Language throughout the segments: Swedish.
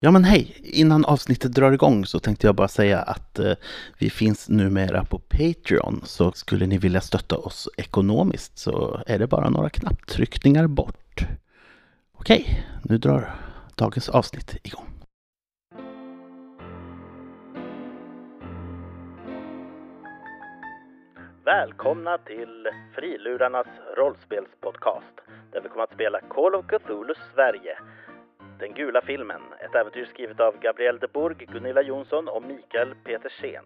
Ja men hej! Innan avsnittet drar igång så tänkte jag bara säga att eh, vi finns numera på Patreon. Så skulle ni vilja stötta oss ekonomiskt så är det bara några knapptryckningar bort. Okej, nu drar dagens avsnitt igång. Välkomna till Frilurarnas rollspelspodcast där vi kommer att spela Call of Cthulhu Sverige den gula filmen, ett äventyr skrivet av Gabriel de Bourg, Gunilla Jonsson och Mikael Petersen.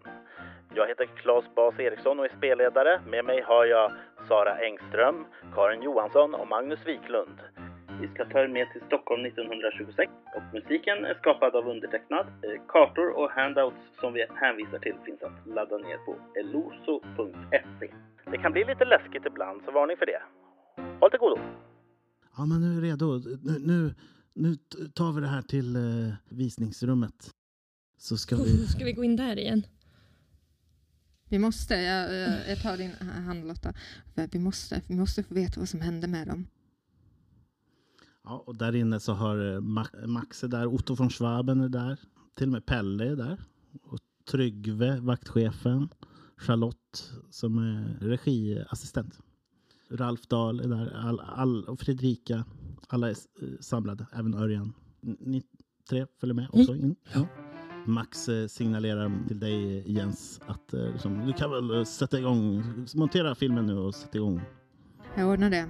Jag heter Claes Bas Eriksson och är spelledare. Med mig har jag Sara Engström, Karin Johansson och Magnus Wiklund. Vi ska ta er med till Stockholm 1926 och musiken är skapad av undertecknad. Eh, kartor och handouts som vi hänvisar till finns att ladda ner på eloso.se. Det kan bli lite läskigt ibland, så varning för det. Håll till godo! Ja, men nu är vi redo. Nu, nu, nu tar vi det här till uh, visningsrummet. Så ska vi... Ska vi gå in där igen? Vi måste, jag, jag tar din hand Lotta. Vi måste, vi måste få veta vad som hände med dem. Ja, och där inne så har eh, Max är där, Otto von Schwaben är där, till och med Pelle är där. Och Tryggve, vaktchefen, Charlotte som är regiassistent. Ralf Dahl är där, all, all, och Fredrika. Alla är eh, samlade, även Örjan. Ni tre följer med också in. Ja. Max eh, signalerar till dig Jens att liksom, du kan väl sätta igång, montera filmen nu och sätta igång. Jag ordnar det.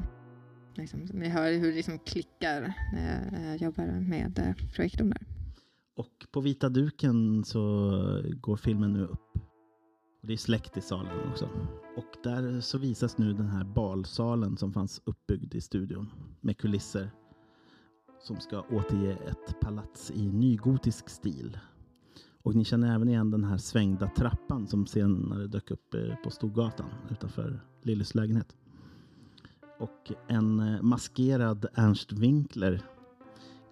Liksom, vi hör hur det liksom klickar när jag jobbar med projektorn där. Och på vita duken så går filmen nu upp. Och det är släkt i salen också. Och där så visas nu den här balsalen som fanns uppbyggd i studion med kulisser som ska återge ett palats i nygotisk stil. Och ni känner även igen den här svängda trappan som senare dök upp eh, på Storgatan utanför Lillys lägenhet. Och en eh, maskerad Ernst Winkler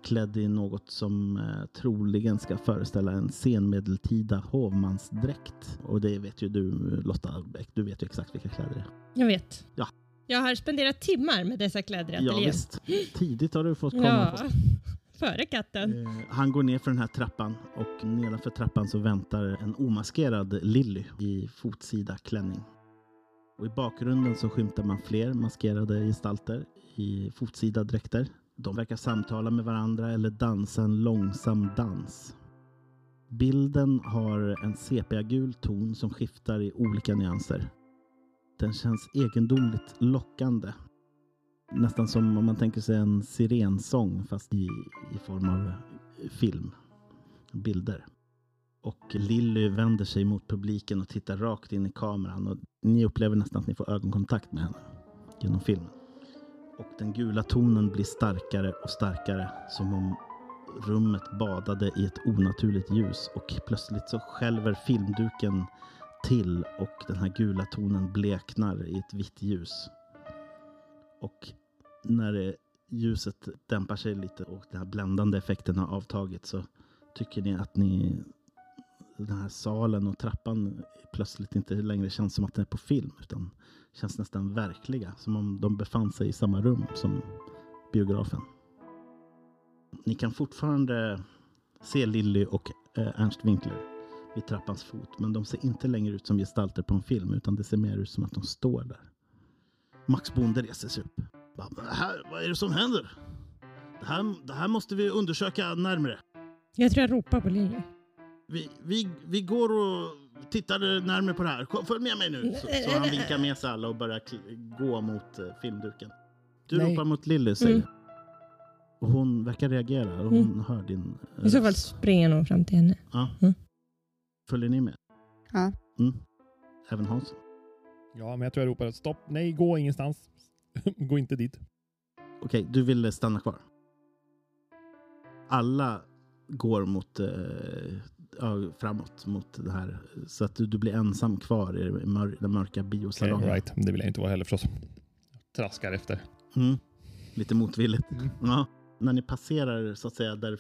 klädd i något som eh, troligen ska föreställa en senmedeltida hovmansdräkt. Och det vet ju du Lotta du vet ju exakt vilka kläder det är. Jag vet. Ja. Jag har spenderat timmar med dessa kläder i ateljén. Ja, visst. Tidigt har du fått komma. Ja, före katten. Eh, han går ner för den här trappan och nedanför trappan så väntar en omaskerad Lilly i fotsida klänning. Och I bakgrunden så skymtar man fler maskerade gestalter i fotsida dräkter. De verkar samtala med varandra eller dansa en långsam dans. Bilden har en sepiagul ton som skiftar i olika nyanser. Den känns egendomligt lockande. Nästan som om man tänker sig en sirensång fast i, i form av film. Bilder. Och Lilly vänder sig mot publiken och tittar rakt in i kameran. Och ni upplever nästan att ni får ögonkontakt med henne genom filmen. Och den gula tonen blir starkare och starkare som om rummet badade i ett onaturligt ljus och plötsligt så skälver filmduken till och den här gula tonen bleknar i ett vitt ljus. Och när ljuset dämpar sig lite och den här bländande effekten har avtagit så tycker ni att ni den här salen och trappan plötsligt inte längre känns som att den är på film utan känns nästan verkliga. Som om de befann sig i samma rum som biografen. Ni kan fortfarande se Lilly och eh, Ernst Winkler vid trappans fot. Men de ser inte längre ut som gestalter på en film utan det ser mer ut som att de står där. Max Bonde reser sig upp. Här, vad är det som händer? Det här, det här måste vi undersöka närmre. Jag tror jag ropar på Lilly. Vi, vi, vi går och tittar närmare på det här. Följ med mig nu. Så, så han vinkar med sig alla och börjar gå mot uh, filmduken. Du Nej. ropar mot Lilly, säger mm. Och hon verkar reagera. Hon mm. hör din uh, I så fall springer hon fram till henne. Ja. Mm. Följer ni med? Ja. Mm. Även Hans? Ja, men jag tror jag ropar stopp. Nej, gå ingenstans. gå inte dit. Okej, okay, du vill stanna kvar? Alla går mot uh, ja, framåt mot det här. Så att du, du blir ensam kvar i mör, den mörka biosalongen. Okay, right. Det vill jag inte vara heller förstås. Traskar efter. Mm. Lite motvilligt. Mm. Ja. När ni passerar så att säga där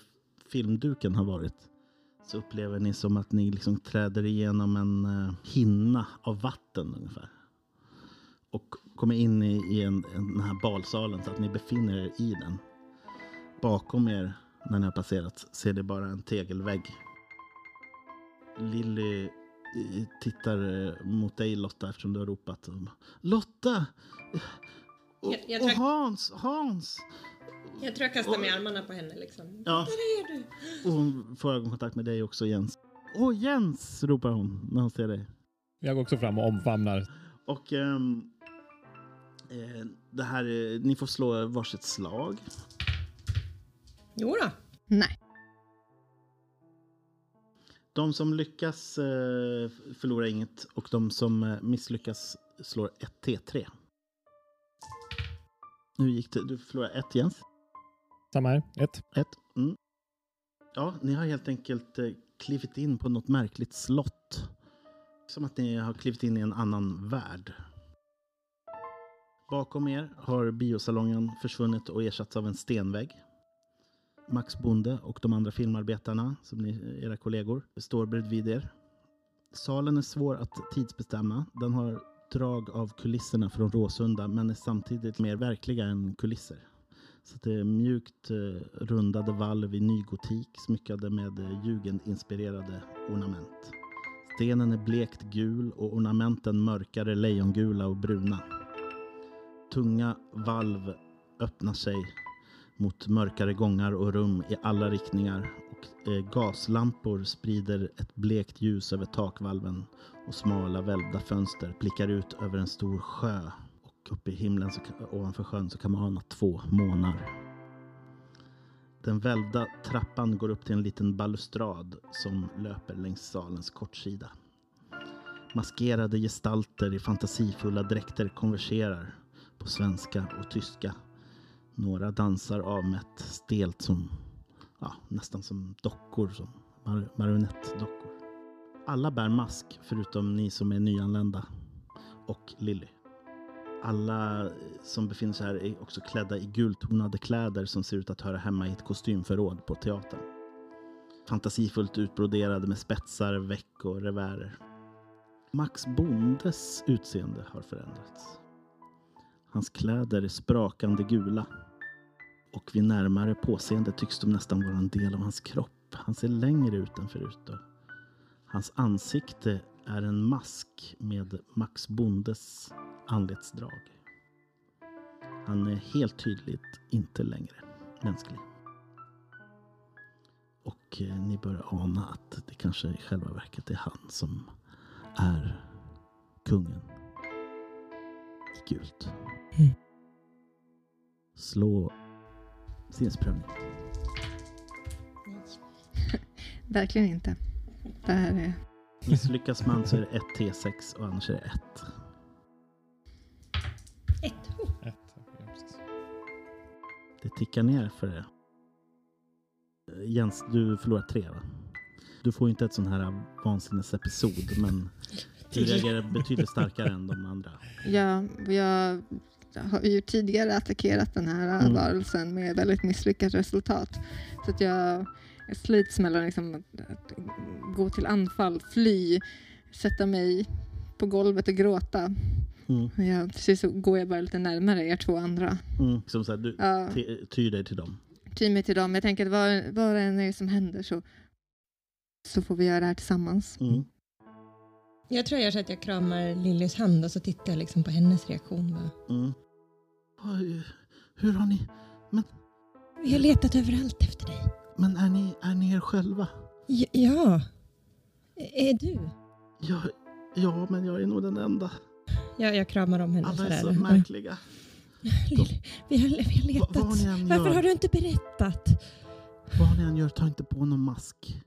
filmduken har varit så upplever ni som att ni liksom träder igenom en uh, hinna av vatten ungefär. Och kommer in i, i en, en, den här balsalen så att ni befinner er i den. Bakom er när ni har passerat ser det bara en tegelvägg. Lilly tittar eh, mot dig Lotta eftersom du har ropat. Lotta! Och, Jag- jag och Hans! Hans! Jag tror jag kastar med armarna på henne liksom. Ja. Där är du! Och hon får ögonkontakt med dig också Jens. Åh Jens! ropar hon när hon ser dig. Jag går också fram och omfamnar. Och ehm, eh, det här, ni får slå varsitt slag. Jo då. Nej. De som lyckas eh, förlorar inget och de som eh, misslyckas slår ett T3. Nu gick det. Du förlorar ett Jens. Samma här. Ett. Ett. Mm. Ja, ni har helt enkelt eh, klivit in på något märkligt slott. Som att ni har klivit in i en annan värld. Bakom er har biosalongen försvunnit och ersatts av en stenvägg. Max Bonde och de andra filmarbetarna, som ni, era kollegor, står bredvid er. Salen är svår att tidsbestämma. Den har drag av kulisserna från Råsunda men är samtidigt mer verkliga än kulisser. Så det är mjukt eh, rundade valv i nygotik smyckade med eh, jugendinspirerade ornament. Stenen är blekt gul och ornamenten mörkare lejongula och bruna. Tunga valv öppnar sig mot mörkare gångar och rum i alla riktningar och eh, gaslampor sprider ett blekt ljus över takvalven och smala välvda fönster blickar ut över en stor sjö och uppe i himlen så, ovanför sjön så kan man ana två månar. Den välvda trappan går upp till en liten balustrad som löper längs salens kortsida. Maskerade gestalter i fantasifulla dräkter konverserar på svenska och tyska. Några dansar avmätt, stelt som, ja, nästan som dockor, som mar- marionettdockor. Alla bär mask förutom ni som är nyanlända och Lilly. Alla eh, som befinner sig här är också klädda i gultonade kläder som ser ut att höra hemma i ett kostymförråd på teatern. Fantasifullt utbroderade med spetsar, väck och revärer. Max Bondes utseende har förändrats. Hans kläder är sprakande gula och vid närmare påseende tycks de nästan vara en del av hans kropp. Han ser längre ut än förut. Och hans ansikte är en mask med Max Bondes anletsdrag. Han är helt tydligt inte längre mänsklig. Och eh, ni börjar ana att det kanske i själva verket är han som är kungen i gult. Mm. Slå sinnesprövning. Verkligen inte. Det här är... Misslyckas man så är det ett T6 och annars är det ett. Ett. Oh. Ett. Ja, precis. Det tickar ner för det. Jens, du förlorar tre va? Du får inte ett sån här vansinnesepisod men du reagerar betydligt starkare än de andra. Ja, jag har ju tidigare attackerat den här Mm. varelsen med väldigt misslyckat resultat. Så att jag, slits mellan liksom att, att gå till anfall, fly, sätta mig på golvet och gråta. Mm. Jag, till sist så går jag bara lite närmare er två andra. Mm. Som så här, du Ja, ty- dig till dem. ty mig till dem. Jag tänker att vad, vad det än är som händer så, så får vi göra det här tillsammans. Mm. Jag tror jag gör så att jag kramar Lillys hand och så tittar jag liksom på hennes reaktion. Bara. Mm. Hur har ni... Vi har letat överallt efter dig. Men är ni, är ni er själva? Ja. ja. Är du? Ja, ja, men jag är nog den enda. Ja, jag kramar om henne Alla är så märkliga. Vi har, vi har Va, letat. än Varför gör, har du inte berättat? vad ni än gör, ta inte på någon mask.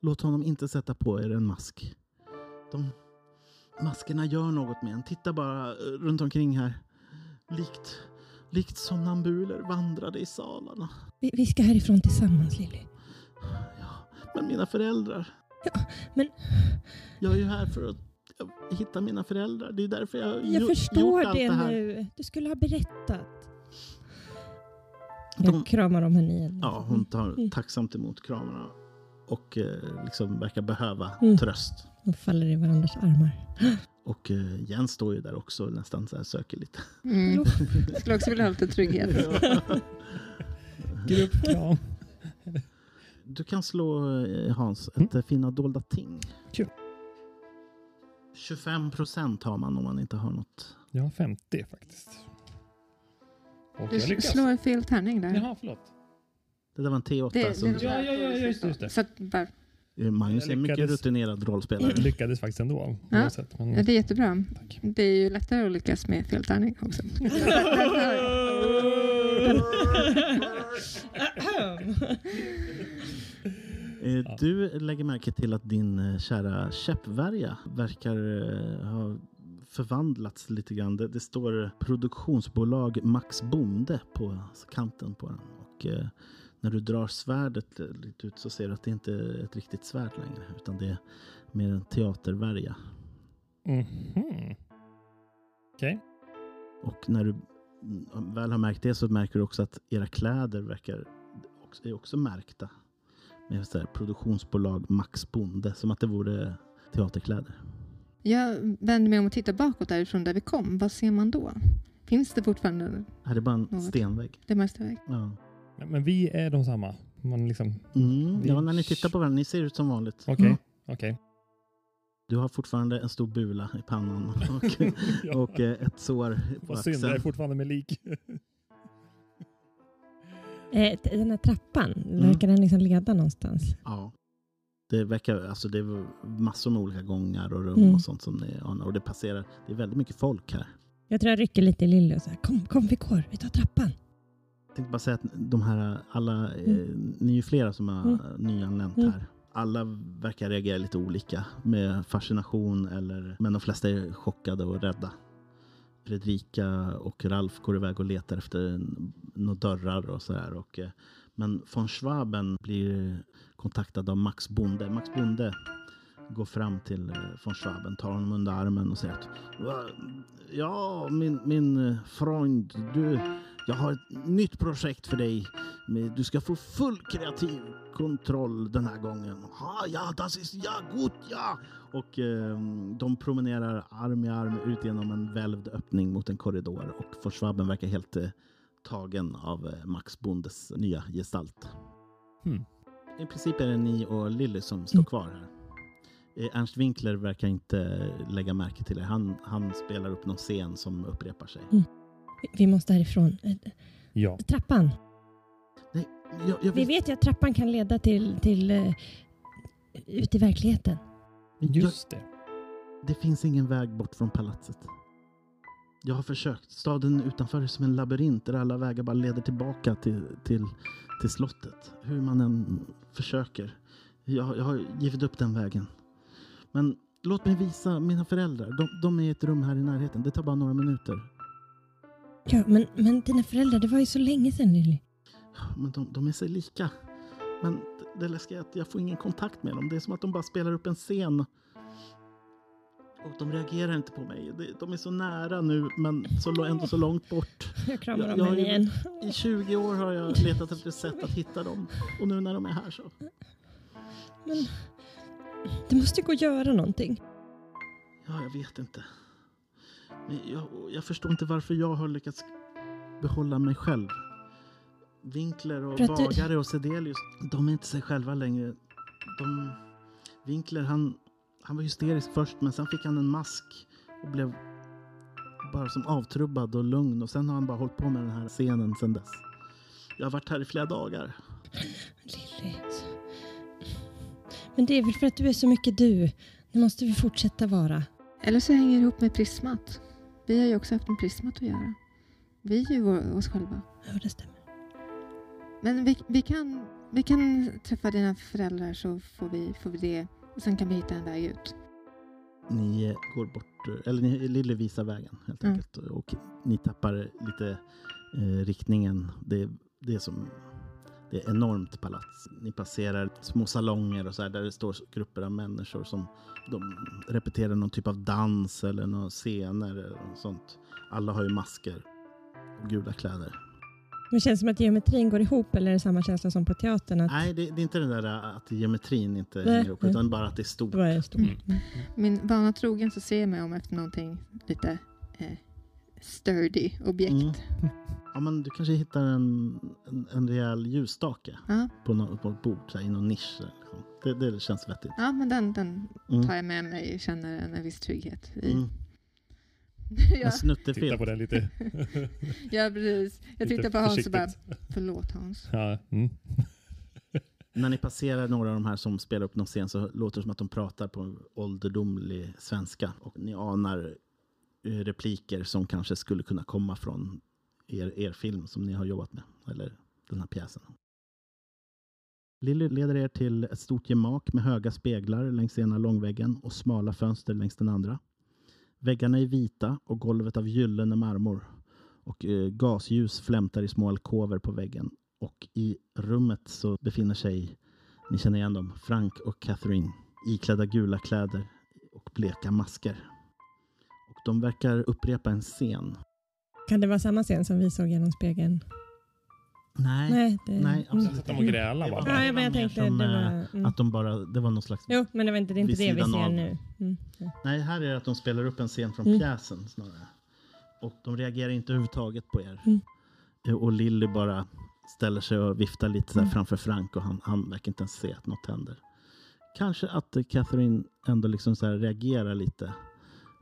Låt honom inte sätta på er en mask. De maskerna gör något med en. Titta bara eh, runt omkring här. Likt, likt somnambuler vandrade i salarna. Vi, vi ska härifrån tillsammans Lilly. Ja, men mina föräldrar. Ja, men- Jag är ju här för att hitta mina föräldrar. Det är därför jag Jag gjo- gjort förstår allt det, det här. nu. Du skulle ha berättat. De- Jag kramar om henne igen. Ja, hon tar tacksamt emot kramarna och eh, liksom verkar behöva Mm. tröst. De faller i varandras armar. Och eh, Jens står ju där också och nästan så här söker lite. Mm. Jag skulle också vilja ha lite trygghet. Gruppkram. du kan slå eh, Hans, ett mm. finna dolda ting. Kul. 25 procent har man om man inte har något. Jag har 50 faktiskt. Och Du slår fel tärning där. Jaha, förlåt. Det där var en T8. Det- som, det- Ja, ja, ja, just just det. Så att bara, Eh, Magnus är en mycket rutinerad rollspelare. Lyckades faktiskt ändå. Ja. oavsett, men... ja, det är jättebra. Tack. Det är ju lättare att lyckas med fel tärning också. Eh, Du lägger märke till att din eh, kära käppvärja verkar ha förvandlats lite grann. Det, det står produktionsbolag Max Bonde på kanten på den. Och eh, när du drar svärdet lite ut så ser du att det inte är ett riktigt svärd längre utan det är mer en teatervärja. Mhm. Okej. Och när du mm, väl har märkt det så märker du också att era kläder verkar också, är också märkta. Med så här produktionsbolag Max Bonde, som att det vore teaterkläder. Jag vänder mig om och tittar bakåt därifrån där vi kom. Vad ser man då? Finns det fortfarande Här är bara en Något. stenvägg. det mesta väg? Ja. Men, men vi är de samma. Man liksom... Mm, Vi- ja, när ni tittar på varandra, ni ser ut som vanligt. Okej. Mm. Okej. Du har fortfarande en stor bula i pannan och, Ja. och eh, ett sår på Vad synd, jag är fortfarande med lik. Eh, Den här trappan, verkar den liksom leda någonstans? Ja. Det verkar, alltså det är massor med olika gångar och rum Mm. och sånt som ni anar. Och det passerar, det är väldigt mycket folk här. Jag tror jag rycker lite i Lilly och säger kom, kom vi går, vi tar trappan. Tänkte bara säga att de här alla, eh, Mm. ni är ju flera som har Mm. nyanlänt Mm. här. Alla verkar reagera lite olika med fascination eller, men de flesta är chockade och rädda. Fredrika och Ralf går iväg och letar efter några dörrar och sådär. Och, eh, men von Schwaben blir kontaktad av Max Bonde. Max Bonde går fram till eh, von Schwaben, tar honom under armen och säger att "Va, Ja, min, min eh, Freund, du, jag har ett nytt projekt för dig. Du ska få full kreativ kontroll den här gången. Ha, ja, das ist ja gut, ja! Och eh, de promenerar arm i arm ut genom en välvd öppning mot en korridor. Och Schwaben verkar helt eh, tagen av eh, Max Bondes nya gestalt. Hmm. I princip är det ni och Lilly som står Mm. kvar här. Eh, Ernst Winkler verkar inte lägga märke till er. Han, han spelar upp någon scen som upprepar sig. Vi- Vi måste härifrån. Eh, Ja. Trappan. Nej, jag, jag Vi vet, ju att trappan kan leda till, till eh, ut i verkligheten. jag, Just det. det finns ingen väg bort från palatset. Jag har försökt. Staden utanför är som en labyrint där alla vägar bara leder tillbaka till, till, till slottet. Hur man än försöker. Jag, jag har givit upp den vägen. Men låt mig visa mina föräldrar. De, de är i ett rum här i närheten. Det tar bara några minuter. Ja, men, men dina föräldrar, det var ju så länge sedan Lilly. Men de, de är sig lika. Men det- det läskiga är att jag får ingen kontakt med dem. Det är som att de bara spelar upp en scen. Och de reagerar inte på mig. De, är så nära nu, men så, ändå så långt bort. Jag kramar om henne igen. I 20 år har jag letat efter ett sätt att hitta dem. Och nu när de är här så... Men det måste gå att göra någonting. Ja, jag vet inte. Men jag, jag förstår inte varför jag har lyckats behålla mig själv. Winkler och För att du- Bagare och Sedelius, de är inte sig själva längre. De... Winkler, han, han var hysterisk först, men sen fick han en mask och blev bara som avtrubbad och lugn. Och sen har han bara hållit på med den här scenen sen dess. Jag har varit här i flera dagar. Lilly. Men det är väl för att du är så mycket du. Det måste vi fortsätta vara. Eller så hänger det ihop med prismat. Vi har ju också haft med prismat att göra. Vi är ju vår, oss själva. Ja, det stämmer. Men vi, vi, kan, vi kan träffa dina föräldrar så får vi, får vi det. Och sen kan vi hitta en väg ut. Ni går bort, eller ni, Lille visar vägen helt Mm. enkelt. Och ni tappar lite eh, riktningen. Det, det är som det är enormt palats. Ni passerar små salonger och så här, där det står grupper av människor som de repeterar någon typ av dans eller några scener eller något sånt. Alla har ju masker och gula kläder. Det känns som att geometrin går ihop eller är det samma känsla som på teatern? Att Nej, det, det är inte den där att geometrin inte hänger ihop, utan bara att det är stort. då är det stort. Mm. Min vana trogen så ser jag mig om efter någonting lite eh, sturdy objekt. Mm. Ja, men du kanske hittar en, en, en rejäl ljusstake Ja, på, nå- på ett bord så här, i någon nisch. Liksom. Det, det känns vettigt. ja men den, den Mm. tar jag med mig och känner en, en viss trygghet i. Mm. ja, En snuttefilt. Titta på den lite. ja, precis. Jag lite tittar på Hans och bara, försiktigt. förlåt Hans. Ja, mm. När ni passerar några av de här som spelar upp någon scen så låter det som att de pratar på ålderdomlig svenska. Och ni anar eh, repliker som kanske skulle kunna komma från er, er film som ni har jobbat med. Eller den här pjäsen. Lilly leder er till ett stort gemak med höga speglar längs ena långväggen och smala fönster längs den andra. Väggarna är vita och golvet av gyllene marmor. Och eh, gasljus flämtar i små alkover på väggen och i rummet så befinner sig, ni känner igen dem, Frank och Catherine iklädda gula kläder och bleka masker. Och de verkar upprepa en scen. Kan det vara samma scen som vi såg genom spegeln? Nej, Nej, det, nej absolut Satt de och grälade bara? Ja, men jag tänkte som, det eh, var... Mm. Att de bara, det var någon slags... Jo, men det, var inte, det är inte det vi ser av. nu. Mm. Nej, här är det att de spelar upp en scen från Mm. pjäsen snarare. Och de reagerar inte överhuvudtaget på er. Mm. Eh, Och Lilly bara ställer sig och viftar lite här Mm. framför Frank och han, han verkar inte ens se att något händer. Kanske att eh, Catherine ändå liksom så här reagerar lite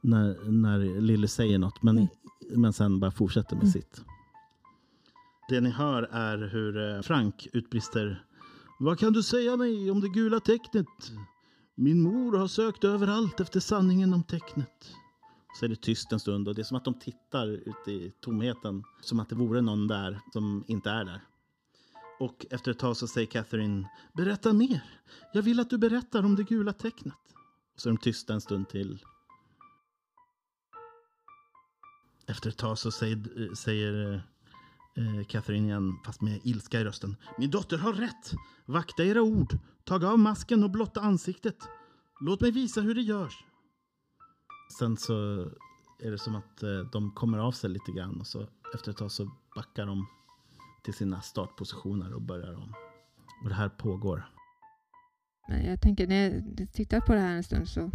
när, när Lilly säger något men, Mm. men sen bara fortsätter med Mm. sitt. Det ni hör är hur eh, Frank utbrister Vad kan du säga mig om det gula tecknet? Min mor har sökt överallt efter sanningen om tecknet. Så är det tyst en stund och det är som att de tittar ut i tomheten. Som att det vore någon där som inte är där. Och efter ett tag så säger Catherine Berätta mer. Jag vill att du berättar om det gula tecknet. Och så är de tysta en stund till. Efter ett tag så säger, säger eh, Catherine igen, fast med ilska i rösten. Min dotter har rätt. Vakta era ord. Tag av masken och blotta ansiktet. Låt mig visa hur det görs. Sen så är det som att eh, de kommer av sig lite grann och så efter ett tag så backar de till sina startpositioner och börjar om. Och det här pågår. Men jag tänker, när jag tittar på det här en stund så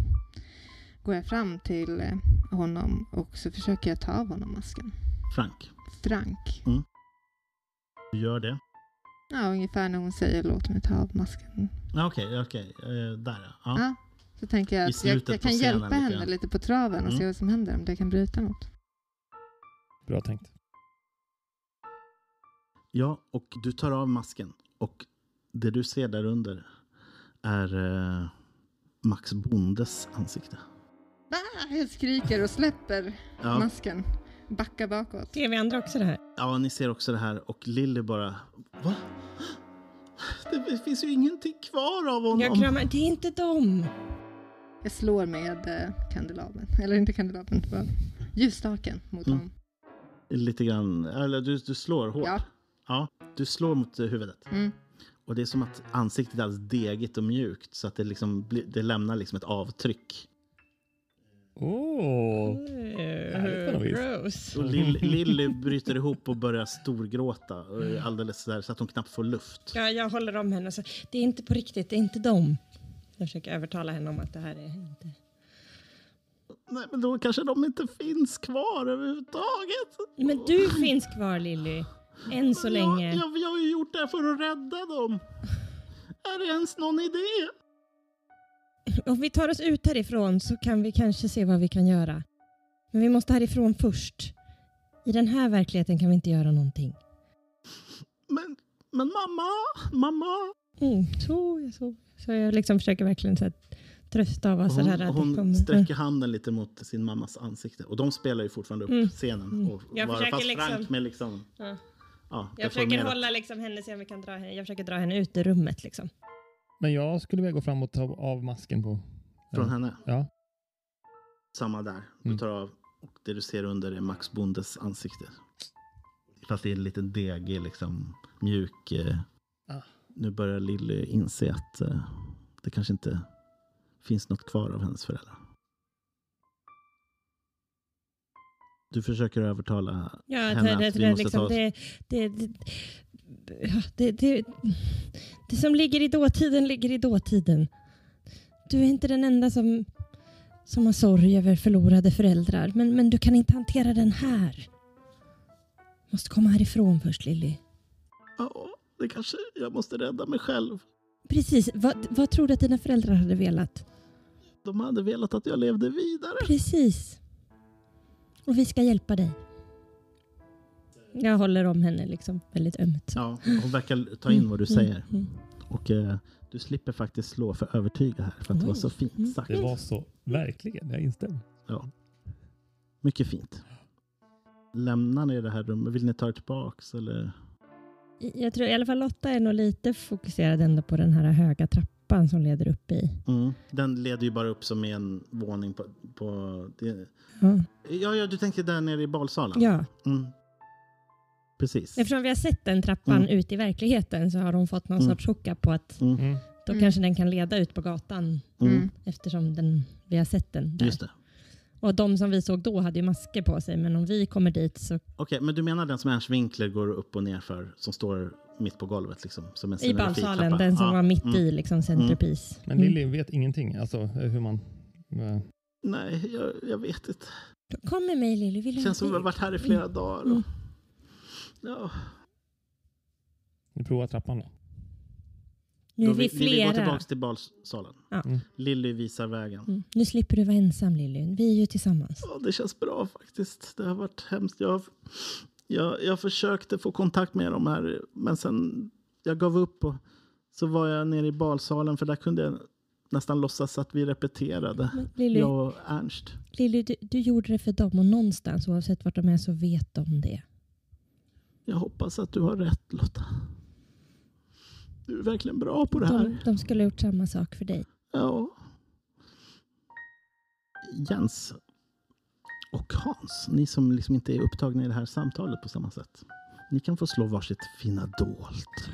går jag fram till eh, honom och så försöker jag ta av honom masken. Frank, Frank. du gör det. Ja, ungefär när hon säger låt mig ta av masken. Okej, okej. Eh, där ja. ja. Så tänker jag att jag, jag kan hjälpa lite henne lite på traven och Mm. se vad som händer, om det kan bryta något. Bra tänkt. Ja, och du tar av masken. Och det du ser där under är eh, Max Bondes ansikte. Ah, jag skriker och släpper Ja, masken. Backar bakåt. Ser vi andra också det här? ja, ni ser också det här. Och Lilly bara... Va? Det finns ju ingenting kvar av honom. Jag kramar, det är inte dem. Jag slår med eh, kandelabern. Eller inte kandelabern, vad- ljusstaken mot Mm. honom. Lite grann. Eller du, du slår hårt. Ja. Ja, du slår mot eh, huvudet. Mm. Och det är som att ansiktet är alldeles degigt och mjukt. Så att det, liksom, det lämnar liksom ett avtryck. Åh! Vis. Gross. Och Lill, Lilly bryter ihop och börjar storgråta. Alldeles så, där, så att hon knappt får luft. Ja, jag håller om henne och säger, det är inte på riktigt, det är inte dem. Jag försöker övertala henne om att det här är inte... Nej, men då kanske de inte finns kvar överhuvudtaget. Men du finns kvar Lilly. Än så länge. Jag, jag, jag har ju gjort det här för att rädda dem. Är det ens någon idé? Om vi tar oss ut härifrån så kan vi kanske se vad vi kan göra. Men vi måste härifrån först. I den här verkligheten kan vi inte göra någonting. Men, men mamma, mamma. Mm, så, jag så. så jag liksom försöker verkligen så här, trösta vara Och så hon, här hon kommer- sträcker handen lite mot sin mammas ansikte. Och de spelar ju fortfarande upp Mm. scenen. Mm. Och Jag bara, försöker fast liksom- Frank med liksom... Ja. Ja, Jag försöker hålla liksom henne, se om vi kan dra henne. Jag försöker dra henne ut ur rummet liksom. Men jag skulle vilja gå fram och ta av masken på... Från henne. Ja. Samma där. Du Mm. tar av. Och det du ser under är Max Bondes ansikte. Fast det är en liten degig, liksom mjuk. Eh, Ah. Nu börjar Lilly inse att eh, det kanske inte finns något kvar av hennes föräldrar. Du försöker övertala Ja, henne det, det, att vi det, måste liksom, ta oss... det, det, det, ja, det, det, det som ligger i dåtiden ligger i dåtiden. Du är inte den enda som, som har sorg över förlorade föräldrar, men, men du kan inte hantera den här. Måste komma härifrån först Lilly. Ja, det kanske jag måste rädda mig själv. Precis, vad, vad tror du att dina föräldrar hade velat? De hade velat att jag levde vidare. Precis. Och vi ska hjälpa dig. Jag håller om henne liksom väldigt ömt. Ja, hon verkar ta in vad du säger. Mm, mm. Och eh, du slipper faktiskt slå för övertyga här, för att det var så. Mm. fint sagt. Det var så, verkligen, jag instämmer. Ja. Mycket fint. Lämnar ni det här rummet? Vill ni ta er tillbaks? Eller? Jag tror i alla fall Lotta är nog lite fokuserad ändå på den här höga trappan som leder upp i. Mm. Den leder ju bara upp som en våning på... på det. Ja. Ja, ja, du tänker där nere i balsalen? ja, Mm. Precis. eftersom vi har sett den trappan Mm. ut i verkligheten så har de fått någon Mm. sorts hooka på att Mm. Mm. då Mm. kanske den kan leda ut på gatan Mm. Eftersom den, vi har sett den där. Just det. Och de som vi såg då hade ju masker på sig men om vi kommer dit så Okej, men du menar den som Ernst Winkler går upp och ner för, som står mitt på golvet liksom? Som en i balsalen, den som Ja. var mitt Mm. i liksom centerpiece. Men. Lilly vet ingenting, alltså hur man... eh, Nej, jag, jag vet inte. Kom med mig Lilly, vill känns som vi har varit här i flera dagar. Och... Ja. Vi provar trappan då. Nu är vi vill vi gå flera. tillbaka till balsalen. Ja. Mm. Lilly visar vägen. Mm. Nu slipper du vara ensam Lilly, vi är ju tillsammans. Ja, det känns bra faktiskt. Det har varit hemskt. Jag, jag, jag försökte få kontakt med dem här, men sen jag gav upp och så var jag nere i balsalen för där kunde jag nästan låtsas att vi repeterade. Men Lilly, Jag och Ernst. Lilly du, du gjorde det för dem och någonstans oavsett vart de är så vet de det. Jag hoppas att du har rätt Lotta. Du är verkligen bra på det här. De, de skulle ha gjort samma sak för dig. Ja. Jens och Hans, ni som liksom inte är upptagna i det här samtalet på samma sätt. Ni kan få slå varsitt fina dolt.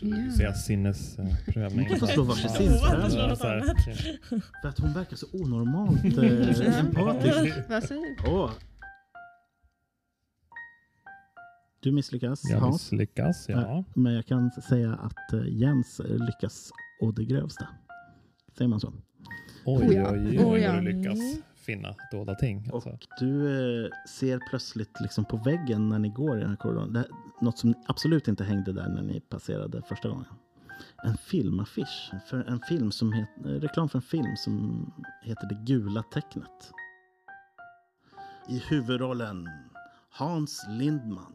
Ja. Säga sinnesprövning. Ni kan få slå varsitt Åh, sinnesprövning. För att hon verkar så onormalt eh, empatisk. Vad säger du? Du misslyckas, Jag Hans. misslyckas, ja. Men jag kan säga att eh, Jens lyckas å det grövsta. Säger man så? Oj, oj, oj, Oh vad du lyckas finna dolda ting. Och Alltså. du eh, ser plötsligt liksom på väggen när ni går i den här korridoren. Det, något som absolut inte hängde där när ni passerade första gången. En filmaffisch. För en film som het, eh, reklam för en film som heter Det gula tecknet. I huvudrollen Hans Lindman.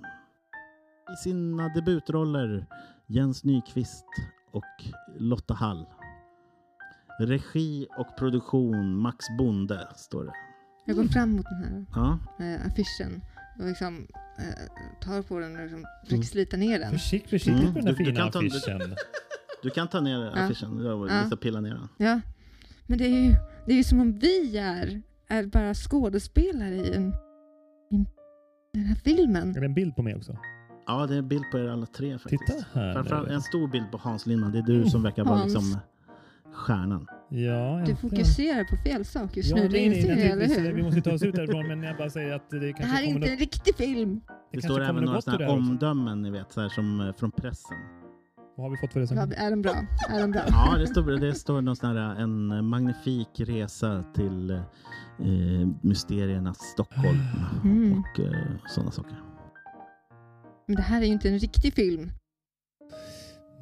I sina debutroller Jens Nyqvist och Lotta Hall. Regi och produktion Max Bonde står det. Jag går fram mot den här Ja. eh, affischen och liksom eh, tar på den och liksom försöker slita ner den. Försikt, försiktigt Mm, med den du- du fina kan ta- du- affischen. Du kan ta ner affischen och Ja. pilla ner den. Ja. Men det är ju, det är ju som om vi är, är bara skådespelare i, en, i den här filmen. Är det en bild på mig också? Ja, det är en bild på er alla tre faktiskt. Titta här Framförallt en stor bild på Hans Lindman. Det är du som verkar vara Hans. liksom stjärnan. Ja, Du fokuserar på fel sak just Ja, nu, nej, inser det, eller naturligtvis. Vi hur? måste ta oss ut därifrån, men jag bara säger att det Det kanske här är inte en riktig film. Det, kanske står även något några sådana det här omdömen ni vet, så här, som eh, från pressen. Vad har vi fått för det? Ja, är den bra? Är den bra? Ja, det står, det står någon sån här, en magnifik resa till eh, mysteriernas Stockholm Mm. och eh, sådana saker. Men det här är ju inte en riktig film.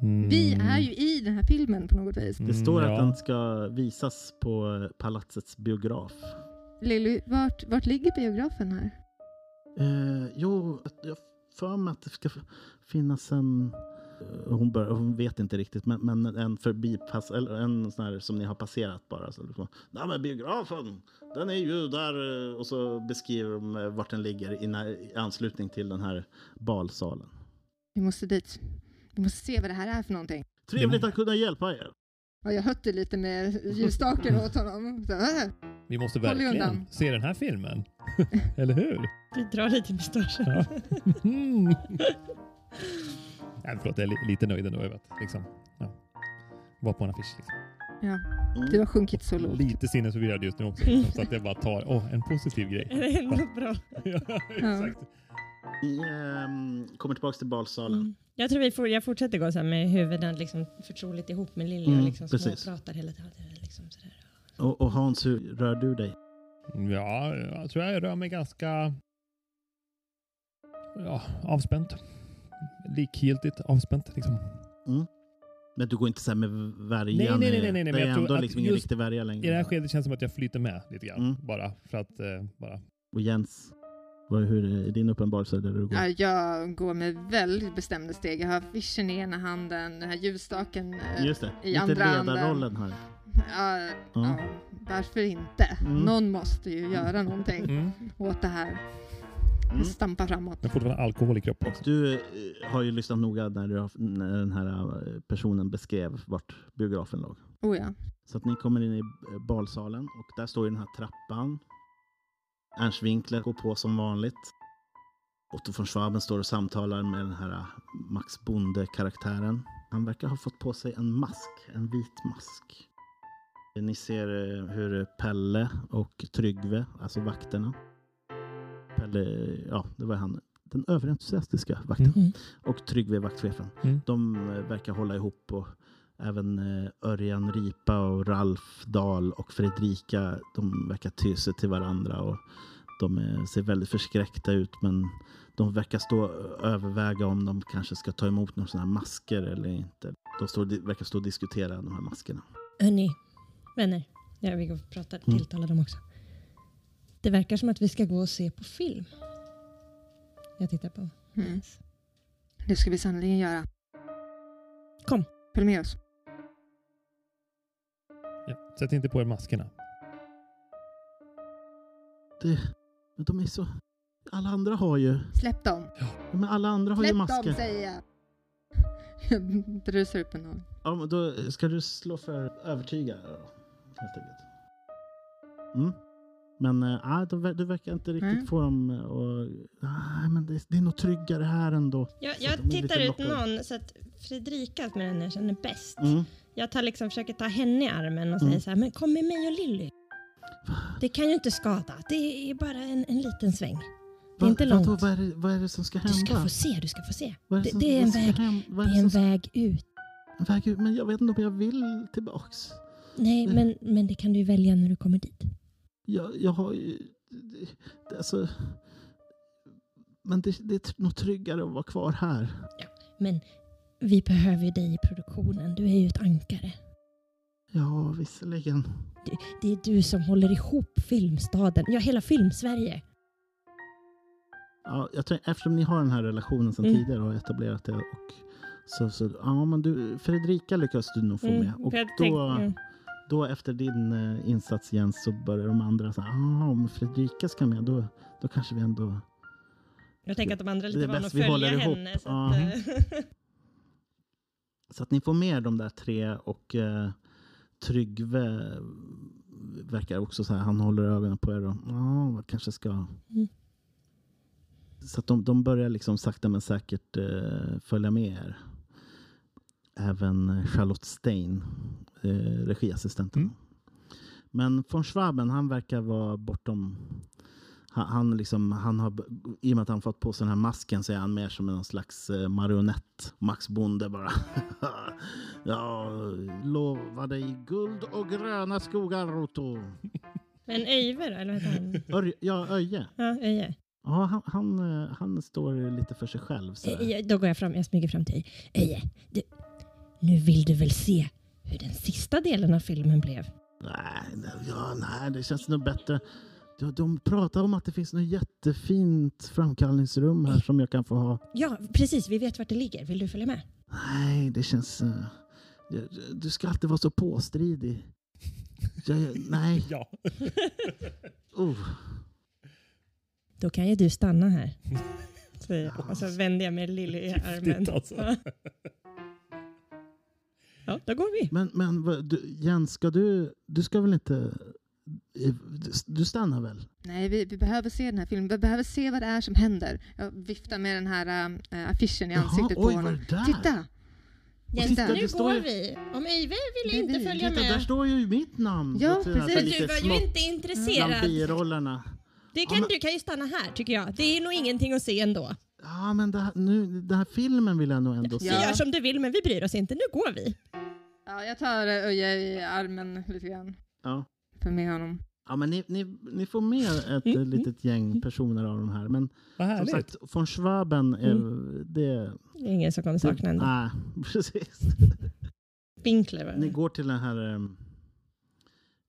Mm. Vi är ju i den här filmen på något vis. Det står Mm, att ja. den ska visas på palatsets biograf. Lilly, vart, vart ligger biografen här? Eh, jo, jag för mig att det ska finnas en... Hon, bör, hon vet inte riktigt, men, men en förbipass, eller en sån här som ni har passerat bara. Så liksom, Nej men biografen, den är ju där. eh," Och så beskriver de eh, vart den ligger i, när, i anslutning till den här balsalen. Vi måste dit. Vi måste se vad det här är för någonting. Trevligt att kunna hjälpa er. Ja, jag hötte lite med ljusstaken åt honom. Så, äh. Vi måste verkligen se den här filmen. Eller hur? Vi drar lite mustaschen. Ja. Nej, förlåt, jag är li- lite nöjd ändå över att liksom, ja, vara på en affisch. Liksom. Ja, Mm. du har sjunkit så lågt. Lite sinnesförvirrad just nu också. Liksom, så att jag bara tar åh, en positiv grej. Det är något bra. ja, exakt. Ni ehm, kommer tillbaka till balsalen. Mm. Jag tror vi får, jag fortsätter gå så här med huvuden liksom förtroligt ihop med Lilly Mm, och liksom precis. småpratar hela tiden. Liksom sådär. Och, och Hans, hur rör du dig? Ja, jag tror jag rör mig ganska ja, avspänt. Likgiltigt avspänt liksom. Mm. Men du går inte så här med värjan? Nej, nej, nej, nej, nej, Det jag är tror ändå liksom ingen riktig värja längre. I det här skedet känns det som att jag flyter med lite grann. Mm. Bara för att eh, bara... Och Jens, vad, hur är din uppenbarelse där du går? Ja, jag går med väldigt bestämda steg. Jag har affischen i ena handen, den här ljusstaken eh, Just det, i lite andra handen. ledarrollen här. Ja, Ja. ja, varför inte? Mm. Någon måste ju göra någonting Mm. åt det här. Mm. Stampa framåt. Men fortfarande alkohol i kroppen också. du eh, har ju lyssnat noga när, du har, när den här eh, personen beskrev vart biografen låg. Oh ja. Så att ni kommer in i eh, balsalen och där står ju den här trappan. Ernst Winkler går på som vanligt. Otto von Schwaben står och samtalar med den här Max Bonde-karaktären. Han verkar ha fått på sig en mask, en vit mask. Ni ser hur Pelle och Tryggve, alltså vakterna. Pelle, ja det var han, den överentusiastiska vakten. Mm. Och Tryggve, vaktchefen. Mm. De eh, verkar hålla ihop och även eh, Örjan Ripa och Ralf Dahl och Fredrika, de verkar ty sig till varandra och de eh, ser väldigt förskräckta ut men de verkar stå överväga om de kanske ska ta emot några sådana här masker eller inte. De står, verkar stå och diskutera de här maskerna. Hörni, vänner. Ja, vi går och pratar, Mm. tilltalar dem också. Det verkar som att vi ska gå och se på film. Jag tittar på Mm. Det ska vi sannerligen göra. Kom. Följ med oss. Ja. Sätt inte på er maskerna. Det, men de är så... Alla andra har ju... Släpp dem. Men alla andra har ju Släpp masker. dem säger jag. Jag brusar upp en aning. Ja, men då ska du slå för övertyga helt enkelt. Mm. Men äh, du, du verkar inte riktigt Mm. få dem och Nej, men det, det är nog tryggare här ändå. Jag, jag är tittar ut någon så att Fredrika, som är den jag känner bäst. Mm. Jag tar liksom, försöker ta henne i armen och säger Mm. så här, men kom med mig och Lilly. Det kan ju inte skada. Det är bara en, en liten sväng. Det är Va- inte vadå, långt. Vad är, det, vad är det som ska Du hända? ska få se, du ska få se. Vad det- som- det är en ska väg- hem- vad Det är är en det som väg ut. en väg ut? Men jag vet inte om jag vill tillbaks. Nej, men, men det kan du ju välja när du kommer dit. Jag, jag har ju... det- Alltså... Men det, det är nog tryggare att vara kvar här. Men vi behöver ju dig i produktionen. Du är ju ett ankare. Ja, visserligen. Det är du som håller ihop filmstaden. Ja, hela filmsverige. Ja, jag tror, eftersom ni har den här relationen sedan Mm. tidigare och har etablerat det. Och så, så, ja, men du, Fredrika lyckas du nog få med. Och Mm, för jag då, tänk- mm. Då efter din eh, insats Jens så börjar de andra säga ah, om Fredrika ska med då, då kanske vi ändå... Jag tänker att de andra är lite vana att följa håller ihop. henne. Så Ja. att, eh, Så att ni får med de där tre och eh, Tryggve verkar också så här, han håller ögonen på er och ja, vad kanske ska... Mm. Så att de, de börjar liksom sakta men säkert eh, följa med er. Även Charlotte Stein, eh, regiassistenten. Mm. Men von Schwaben, han verkar vara bortom... Han, han, liksom, han har, I och med att han fått på sig den här masken så är han mer som en slags eh, marionett. Max Bonde bara. Jag lovar dig guld och gröna skogar, Otto. Men Öjve då? Eller vad heter han? Ja, Öje. Ja, Öje. Ja, han, han, eh, han står lite för sig själv. Så. Eh, Då går jag fram, jag smyger fram till. Öje, du, nu vill du väl se hur den sista delen av filmen blev? Nej, nej, ja, nej, det känns nog bättre. De, de pratar om att det finns något jättefint framkallningsrum här som jag kan få ha. Ja, precis. Vi vet vart det ligger. Vill du följa med? Nej, det känns... jag- du ska alltid vara så påstridig. Jag, jag, nej. Ja. Uh. Då kan ju du stanna här. säger jag. Och så vänder jag mig Lilly i armen. Giftigt alltså. Ja. Ja, då går vi. Men, men du, Jens, ska du... Du ska väl inte... Du, stannar väl? Nej, vi, vi behöver se den här filmen. Vi behöver se vad det är som händer. Jag viftar med den här äh, affischen i ansiktet oj, på honom. där? Titta! Jens, titta, nu går ju- vi. Om Öjve vill Det är inte vi. följa Titta, där med. står ju mitt namn. Ja, precis. Men du var ju inte intresserad. Bland birollerna. Det Ja, kan, men- Du kan ju stanna här tycker jag. Det är nog ingenting att se ändå. Ja, men det här, nu, den här filmen vill jag nog ändå se. Vi gör som du vill men vi bryr oss inte. Nu går vi. Ja, jag tar Öje i armen lite grann. Ja. För med honom. Ja, men ni, ni, ni får med ett Mm, mm. litet gäng personer av de här. Men Vad som sagt, von Schwaben, är, Mm. det... Det är ingen som kommer sakna ändå. Nej, precis. Winkler Ni går till den här... ehm,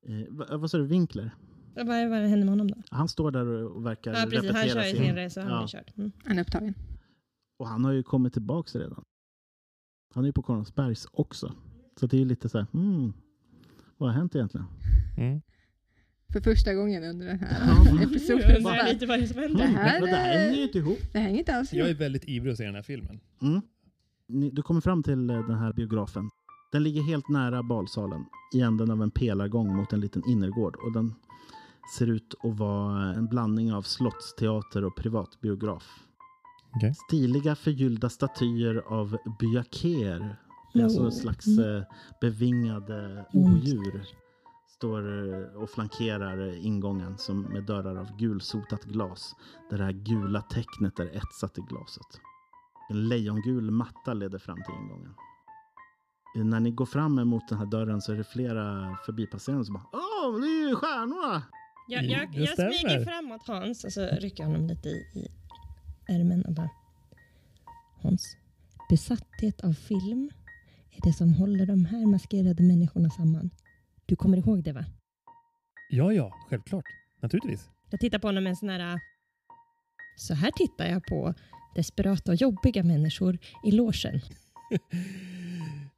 Eh, vad, vad sa du? Winkler? Vad vad hände med honom då? Han står där och, verkar Ja, precis. Han repetera kör ju sin... sin resa. Han Ja. kört. Mm. Han är upptagen. Och han har ju kommit tillbaks redan. Han är ju på Konungsbergs också. Så det är ju lite så här, mm, vad har hänt egentligen? Mm. För första gången under den här. Jag episoden. så undrar lite vad det är som Det händer. här, det här hänger ju inte ihop. det hänger inte alls Jag är ihop. väldigt ivrig att se den här filmen. Mm. Du kommer fram till eh, den här biografen. Den ligger helt nära balsalen i änden av en pelargång mot en liten innergård. Och den ser ut att vara en blandning av slottsteater och privatbiograf. Okej. Stiliga förgyllda statyer av byaker, det är alltså Oh. en slags Mm. eh, bevingade Mm. odjur, står eh, och flankerar ingången som med dörrar av gulsotat glas. Där det här gula tecknet är etsat i glaset. En lejongul matta leder fram till ingången. Eh, När ni går fram emot den här dörren så är det flera förbipasserande som bara Åh, det är ju stjärnorna! Jag, jag, Det jag stämmer. smyger framåt Hans och så rycker jag honom lite i, i ärmen och bara Hans, besatthet av film är det som håller de här maskerade människorna samman. Du kommer ihåg det va? Ja, ja, självklart. Naturligtvis. Jag tittar på honom med en sån här... Så här tittar jag på desperata och jobbiga människor i logen.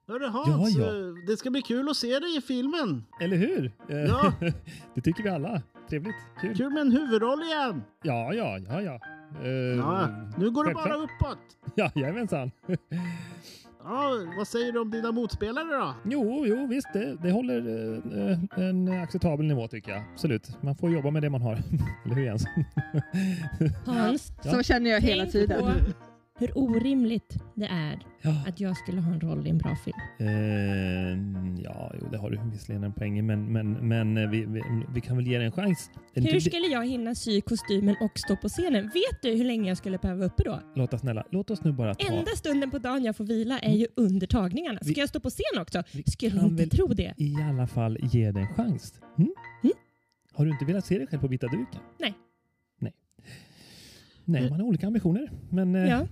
Hörru Hans, Ja, ja. eh, det ska bli kul att se dig i filmen! Eller hur? Ja. det tycker vi alla. Trevligt. Kul. Kul med en huvudroll igen! Ja, ja, ja, ja. Eh, Ja, nu går det bara uppåt! Ja, jajamensan. Ja, vad säger du om dina motspelare då? Jo, jo, visst. Det, det håller eh, en acceptabel nivå tycker jag. Absolut. Man får jobba med det man har. Eller hur Jens? Hans, Ja. Så känner jag hela tänk tiden. Hur orimligt det är Ja, att jag skulle ha en roll i en bra film. eh, ja jo, det har du visserligen en poäng i, men, men, men eh, vi, vi, vi kan väl ge det en chans. Hur skulle jag hinna sy kostymen och stå på scenen? Vet du hur länge jag skulle behöva vara uppe då? Låt oss snälla, låt oss nu bara ta... Enda stunden på dagen jag får vila är ju under tagningarna. Ska Vi- jag stå på scen också? Skulle inte tro det. i alla fall ge det en chans. Mm? Mm. Har du inte velat se dig själv på vita duken? Nej. Nej. Man har olika ambitioner. Men eh, Ja.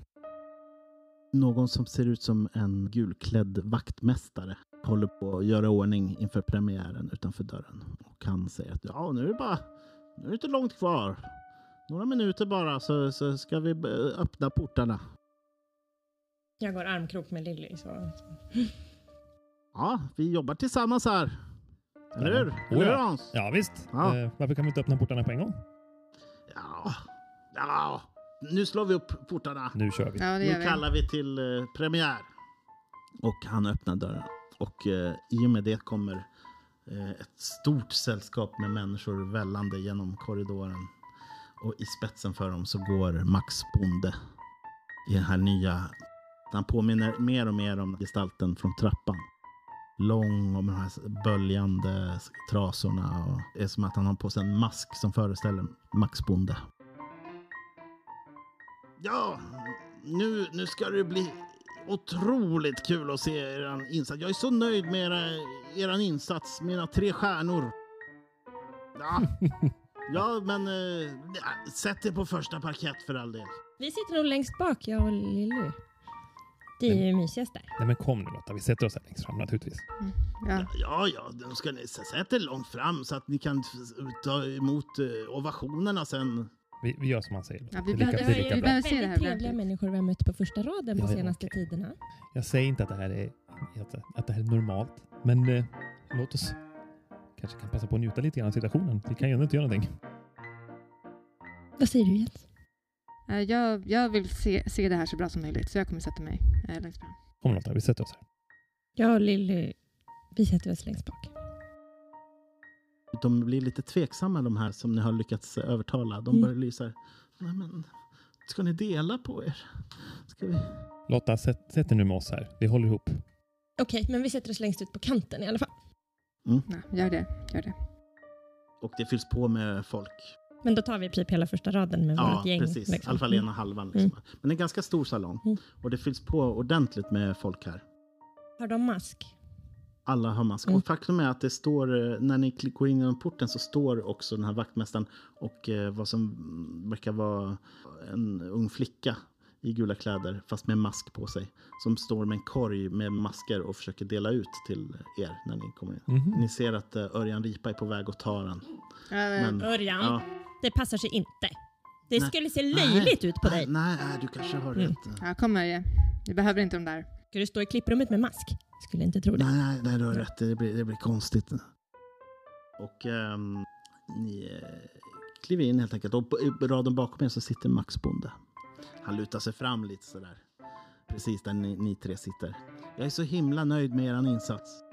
Någon som ser ut som en gulklädd vaktmästare håller på att göra ordning inför premiären utanför dörren. Och han säger att ja, nu är det bara, nu är det inte långt kvar. Några minuter bara så, så ska vi eh, öppna portarna. Jag går armkrok med Lilly. Så. Ja, vi jobbar tillsammans här. Eller hur? Oh, Eller hur ja. Hans? ja visst. Ja. Eh, varför kan vi inte öppna portarna på en gång? Ja, ja, nu slår vi upp portarna. Nu kör vi. Ja, Nu vi. kallar vi till eh, premiär. Och han öppnar dörren. Och eh, i och med det kommer eh, ett stort sällskap med människor vällande genom korridoren. Och i spetsen för dem så går Max Bonde i den här nya... Han påminner mer och mer om gestalten från trappan. Lång och med de här böljande trasorna. Och det är som att han har på sig en mask som föreställer Max Bonde. Ja, nu, nu ska det bli otroligt kul att se er insats. Jag är så nöjd med era, er insats, mina tre stjärnor. Ja, ja men eh, ja, sätt er på första parkett för all del. Vi sitter nog längst bak, jag och Lilly. Det är ju mysigast där. Nej men kom nu Lotta, vi sätter oss här längst fram naturligtvis. Ja. Ja, ja, då ska ni sätta er långt fram så att ni kan ta emot eh, ovationerna sen. Vi, vi gör som han säger. Ja, vi det lika, behöver- det är lika vi bra. behöver- se det här Väldigt trevliga människor vi har mött på första raden på Ja, ja, senaste okej. tiderna. Jag säger inte att det här är, att, att det här är normalt, men eh, låt oss kanske kan passa på att njuta lite grann av situationen. Vi kan ju ändå inte göra någonting. Vad säger du Jens? Eh, Jag, jag vill se, se det här så bra som möjligt, så jag kommer sätta mig eh, längst fram. Kom Lotta, vi sätter oss här. Jag och Lilly, vi sätter oss längst bak. De blir lite tveksamma de här som ni har lyckats övertala. De Mm. börjar lysa. Nej, men ska ni dela på er? Ska vi? Lotta, sätt, sätt dig nu med oss här. Vi håller ihop. Okej, men vi sätter oss längst ut på kanten i alla fall. Ja, gör det, gör det. Och det fylls på med folk. Men då tar vi typ hela första raden med Ja, vårt gäng. precis. I liksom. alla fall ena halvan. Liksom. Men det är en ganska stor salong. Mm. Och det fylls på ordentligt med folk här. Har de mask? Alla har mask. Mm. Och faktum är att det står, eh, när ni går in genom porten så står också den här vaktmästaren och eh, vad som mm, verkar vara en ung flicka i gula kläder fast med mask på sig. Som står med en korg med masker och försöker dela ut till er när ni kommer in. Mhm. Ni ser att eh, Örjan Ripa är på väg att ta den. Men, Örjan, ja, det passar sig inte. Det Nej. skulle se löjligt ut på nej, dig. Nej, nej, du kanske har Mm. rätt. Ja, kom Mörje. Vi behöver inte de där. Ska du stå i klipprummet med mask? Skulle inte tro det. Nej, nej, nej, du har rätt. Det blir, det blir konstigt. Och um, ni eh, kliver in helt enkelt. Och på i raden bakom er så sitter Max Bonde. Han lutar sig fram lite sådär. Precis där ni, ni tre sitter. Jag är så himla nöjd med er insats.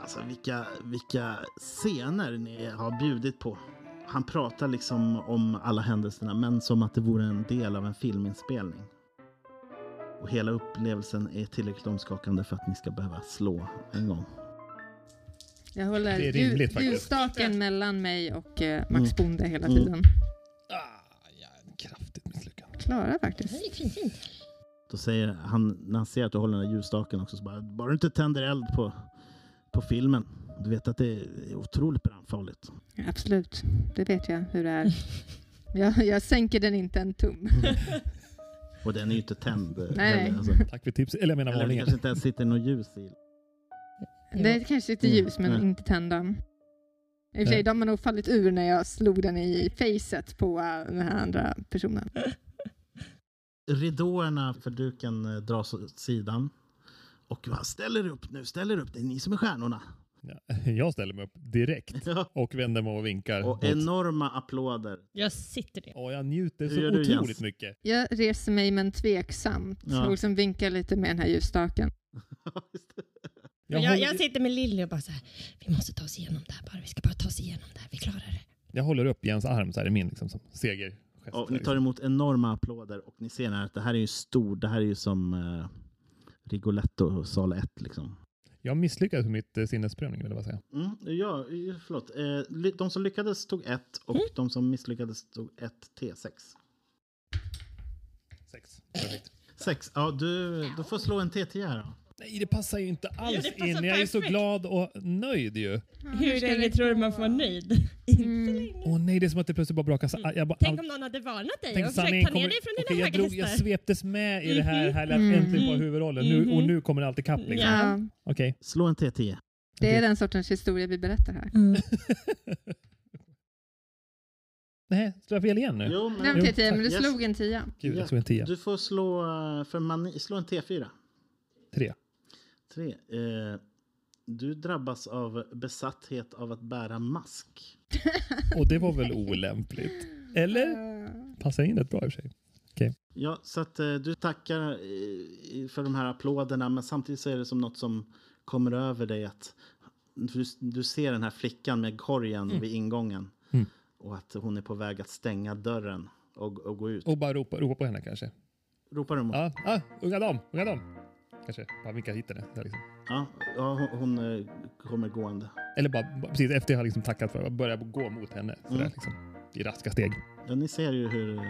Alltså vilka, vilka scener ni har bjudit på. Han pratar liksom om alla händelserna men som att det vore en del av en filminspelning. Och hela upplevelsen är tillräckligt omskakande för att ni ska behöva slå en gång. Jag håller är rimligt ljusstaken mellan mig och eh, Max Mm. Bonde hela Mm. tiden. Ah, ja, kraftigt misslyckande. Klara faktiskt. Det gick fint, fint. Då säger han, när han ser att du håller den där ljusstaken också, så bara, bara du inte tänder eld på, på filmen. Du vet att det är otroligt brandfarligt. Ja, absolut, det vet jag hur det är. Jag, jag sänker den inte en tum. Och den är ju inte tänd. eh, Nej. Alltså. Tack för tips. Eller jag menar Eller det varningen. kanske inte ens sitter något ljus i. Det kanske sitter Mm. ljus men Nej. inte tända. I och för sig, de har nog fallit ur när jag slog den i facet på eh, den här andra personen. Ridåerna för duken eh, dras åt sidan. Och va, ställ er upp nu, ställ er upp. Det är ni som är stjärnorna. Ja, jag ställer mig upp direkt och vänder mig och vinkar. Och åt- enorma applåder. Jag sitter ner. Åh, jag njuter så otroligt Jens? mycket. Jag reser mig men tveksamt Ja. och liksom vinkar lite med den här ljusstaken. Jag, Jag, jag, sitter med Lilly och bara så här, vi måste ta oss igenom det här bara. Vi ska bara ta oss igenom det här. Vi klarar det. jag håller upp Jens arm så här i min liksom, som segergest. Och ni liksom. tar emot enorma applåder och ni ser här att det här är ju stor, det här är ju som eh, Rigoletto sal 1 liksom. Jag misslyckades med mitt eh, sinnesprövning vill jag bara säga. Mm, ja, förlåt. Eh, de som lyckades tog ett och Mm. de som misslyckades tog ett T6. Sex. Perfekt. Sex. Ja, du, du får slå en T10 här då. Nej, det passar ju inte alls passar in. Jag är så glad och nöjd ju. Hur länge tror du man får vara nöjd? Mm. Åh nej, det är som att det plötsligt bara brakar sa- jag bara, Tänk om någon hade varnat dig Tänk och försökt ta ner kommer- dig från dina jag, höga drog, jag sveptes med i det här Mhm. härliga Mm. äntligen få huvudrollen. Nu, och nu kommer allt ikapp liksom. Ja. Ja, Okej. Slå en T10. det är den sortens historia vi berättar här. Mm. Nej, slår jag fel igen nu? Jo, Nej, men, TT, men du slog en tia. Gud, Ja. jag slog en tia. du får slå, eh, för mani, slå en T4. Tre. Tre. Eh, du drabbas av besatthet av att bära mask. Och det var väl olämpligt? Eller? Eh, Passar in rätt bra i och för sig. Ja, så att eh, du tackar eh, för de här applåderna men samtidigt så är det som något som kommer över dig att du, du ser den här flickan med korgen Mm. vid ingången Mm. och att hon är på väg att stänga dörren och, och gå ut. Och bara ropa, ropa på henne kanske. Ropar du mot? Ja, ah, unga dam, unga dam. Kanske bara vinkar hit henne. Ja, liksom. Ja, ja hon, hon eh, kommer gående. Eller bara, bara precis efter jag har liksom tackat för det, börja gå mot henne. Sådär, Mm. liksom, I raska steg. Ja, ni ser ju hur eh,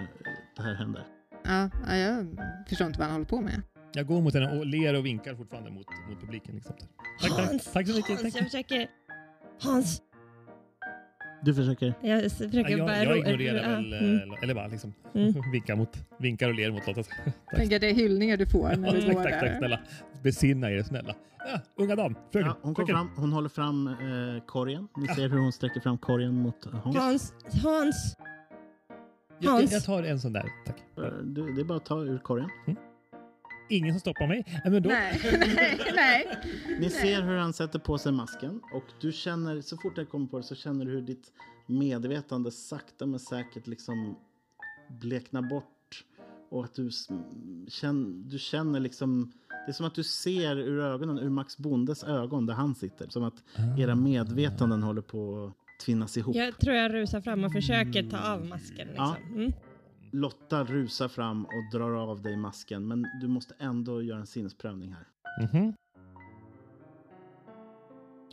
det här händer. Ja, ja, jag förstår inte vad han håller på med. Jag går mot henne och ler och vinkar fortfarande mot, mot publiken. Liksom. Tack, tack. Hans, Tack så mycket. Hans, Tack. jag försöker... Hans, Du försöker? jag försöker Ja, bara... jag, jag ro- ignorerar ja, väl, mm. eller, eller bara liksom Mm. vinkar, mot, vinkar och ler mot Lotta. Tack, Tänk att det är hyllningar du får när du tack, går tack, tack, där. snälla. Besinna er, snälla. Ja, unga dam, fröken. Ja, hon, kom fröken. fram, hon håller fram eh, korgen. Ni Ja. ser hur hon sträcker fram korgen mot Hans. Hans, Hans. Jag, jag, Hans. jag tar en sån där, tack. Eh, Du, det är bara att ta ur korgen. Ingen som stoppar mig. Nej, men då, Nej, nej. Ni ser hur han sätter på sig masken och du känner, så fort jag kommer på det så känner du hur ditt medvetande sakta men säkert liksom bleknar bort och att du, s- känn, du känner liksom, det är som att du ser ur ögonen, ur Max Bondes ögon där han sitter. Som att Ah. era medvetanden håller på att tvinnas ihop. Jag tror jag rusar fram och försöker ta av masken. Ja. Liksom. Mm. Lotta rusar fram och drar av dig masken men du måste ändå göra en sinnesprövning här. Mhm.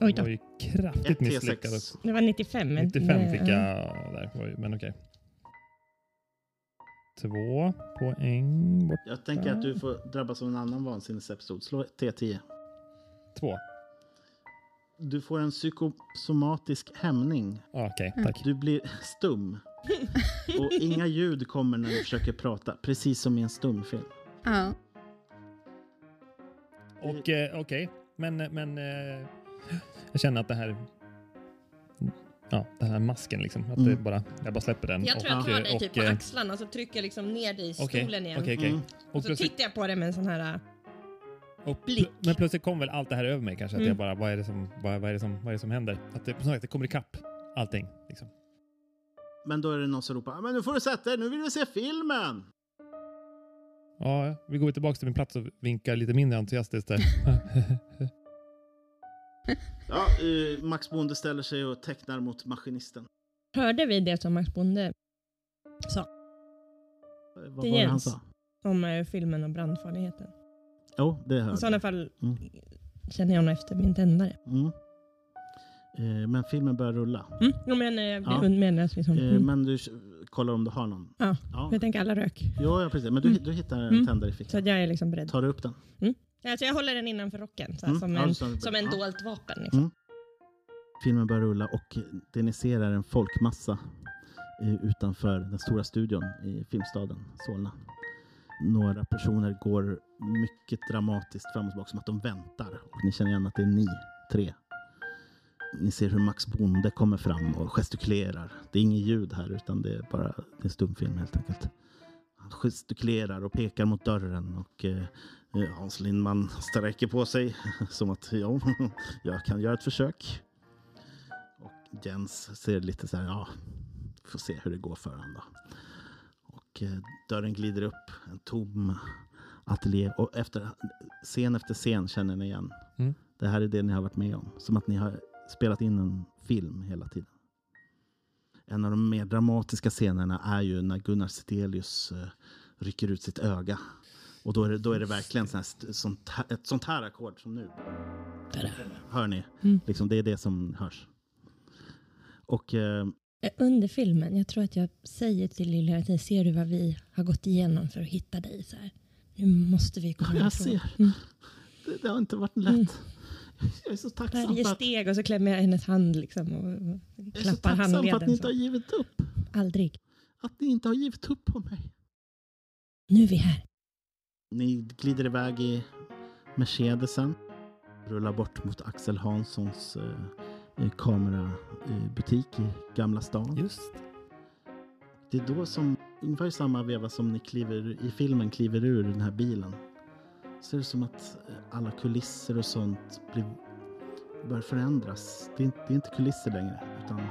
Oj Det då, var ju kraftigt Ett misslyckat. T6. också. det var 95. men- 95 fick ja. jag där, Oj, men okej. Två poäng bort. Jag tänker att du får drabbas av en annan vansinnesepisod. Slå ett T10. Två. Du får en psykosomatisk hämning. Okej, Mm. tack. Du blir stum. Och inga ljud kommer när du försöker prata, precis som i en stumfilm. Ja. Och eh, okej, men, men eh, jag känner att det här Ja, den här masken liksom. Att det Mm. bara, jag bara släpper den. Jag tror jag och, tar dig och, typ på eh, axlarna och så trycker jag liksom ner dig i stolen igen. okej, okej. Mm. Och så tittar jag på dig med en sån här... och, blick. men plötsligt kom väl allt det här över mig kanske. Att Mm. jag bara, vad är det som, vad, vad är det som, vad är det som händer? Att det, på något sätt, det kommer ikapp allting. Liksom. Men då är det någon som ropar men nu får du sätta dig, nu vill vi se filmen! Ja, vi går tillbaka till min plats och vinkar lite mindre entusiastiskt där. Ja, eh, Max Bonde ställer sig och tecknar mot maskinisten. Hörde vi det som Max Bonde Eh, Vad Det var det han Jens. sa? om äh, filmen och brandfarligheten? Jo, det hörde I sådana fall Mm. känner jag nog efter min tändare. Mm. Eh, men filmen börjar rulla. Mm. Jo, men eh, Ja. menar liksom. Eh, Mm. men du kollar om du har någon? Ja, Ja, Jag tänker alla rök. ja, ja precis. Men du, Mm. du hittar en Mm. tändare i Så fickan. att jag är liksom beredd. Tar du upp den? Alltså jag håller den innanför rocken så här, Mm. som, en, så- som en dolt vapen. Liksom. Mm. Filmen börjar rulla och det ni ser är en folkmassa eh, utanför den stora studion i filmstaden Solna. Några personer går mycket dramatiskt fram och tillbaka som att de väntar. Och ni känner igen att det är ni tre. Ni ser hur Max Bonde kommer fram och gestikulerar. Det är inget ljud här utan det är bara det är en stumfilm helt enkelt. Han gestikulerar och pekar mot dörren och eh, eh, Hans Lindman sträcker på sig som att ja, jag kan göra ett försök. Och Jens ser lite så här, ja, får se hur det går för honom då. Och eh, dörren glider upp, en tom ateljé. Och efter, scen efter scen känner ni igen. Mm. Det här är det ni har varit med om. Som att ni har spelat in en film hela tiden. En av de mer dramatiska scenerna är ju när Gunnar Sedelius eh, rycker ut sitt öga. Och då är det, då är det verkligen sån här, st- sånt här, ett sånt här ackord som nu. Hör ni? Mm. Liksom, det är det som hörs. Och eh, Eh, Under filmen, jag tror att jag säger till Lilly hela tiden, ser du vad vi har gått igenom för att hitta dig? Så här. Nu måste vi komma Ja, jag ifrån. ser. Mm. det, det har inte varit lätt. Mm. Jag är så tacksam Varje steg och så klämmer jag hennes hand liksom och och jag är så klappar tacksam för att ni inte har givit upp. Aldrig. Att ni inte har givit upp på mig. Nu är vi här. Ni glider iväg i Mercedesen. Rullar bort mot Axel Hanssons eh, kamerabutik i Gamla stan. Just. Det är då som, ungefär i samma veva som ni kliver, i filmen kliver ur den här bilen. Så är det som att eh, alla kulisser och sånt blir, börjar förändras. Det är, inte, det är inte kulisser längre, utan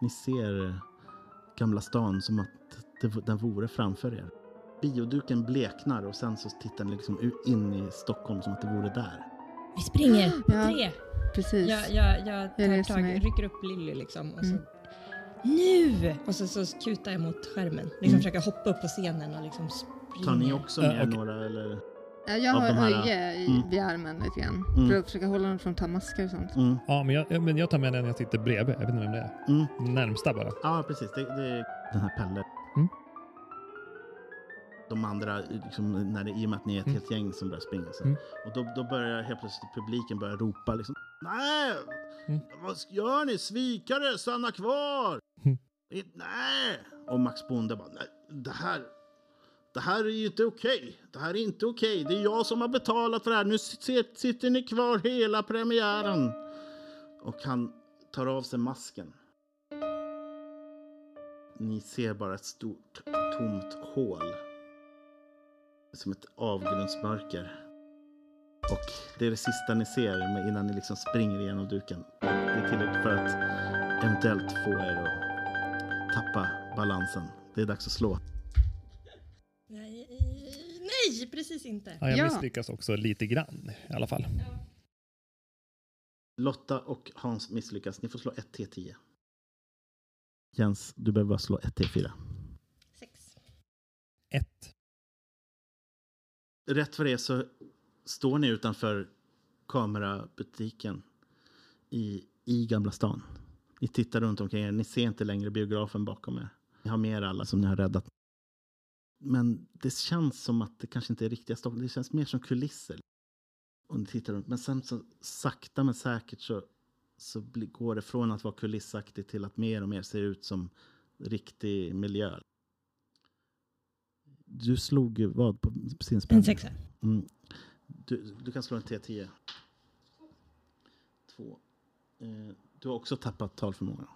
ni ser eh, Gamla stan som att det, den vore framför er. Bioduken bleknar och sen så tittar ni liksom in i Stockholm som att det vore där. Vi springer. Ja. Tre. Precis. Jag, jag, jag Jag tar reser tag, mig. rycker upp Lilly liksom och så Mm. Nu! Och så, så kutar jag mot skärmen. Liksom Mm. försöker hoppa upp på scenen och liksom springa. Tar ni också Ja, med och- några eller? Ja, jag har Öje i, Mm. vid armen lite grann. Mm. För att försöka hålla honom från att ta masker och sånt. Mm, Ja, men jag, men jag tar med den jag sitter bredvid. Jag vet inte vem det är. mm. Närmsta bara. Ja, precis. Det, det är den här Pelle. Mm. De andra, liksom, när det, i och med att ni är ett Mm. helt gäng som börjar springa. Så. Mm. Och då, då börjar helt plötsligt publiken börja ropa liksom. Nej! Mm. Vad gör ni? Svikare! Stanna kvar! Mm. Nej! Och Max Bonde bara, nej, det här, det här är ju inte okej. Det här är inte okej. Det är jag som har betalat för det här. Nu sitter ni kvar hela premiären. Och han tar av sig masken. Ni ser bara ett stort tomt hål. Som ett avgrundsmörker. Och det är det sista ni ser innan ni liksom springer igenom duken. Det är tillräckligt för att eventuellt få er att tappa balansen. Det är dags att slå precis inte. Ja, jag Ja. misslyckas också lite grann i alla fall. Lotta och Hans misslyckas. Ni får slå 1 T10. Jens, du behöver bara slå 1 T4. Sex. Ett. Rätt för det så står ni utanför kamerabutiken i, i Gamla stan. Ni tittar runt omkring er. Ni ser inte längre biografen bakom er. Ni har med er alla som ni har räddat. Men det känns som att det kanske inte är riktiga Stockholm. Det känns mer som kulisser. Och ni tittar runt. Men sen så sakta men säkert så, så går det från att vara kulissaktigt till att mer och mer se ut som riktig miljö. Du slog vad på sin spänn? En sexa. Mm. Du, du kan slå en T10. Två. Eh, du har också tappat talförmågan.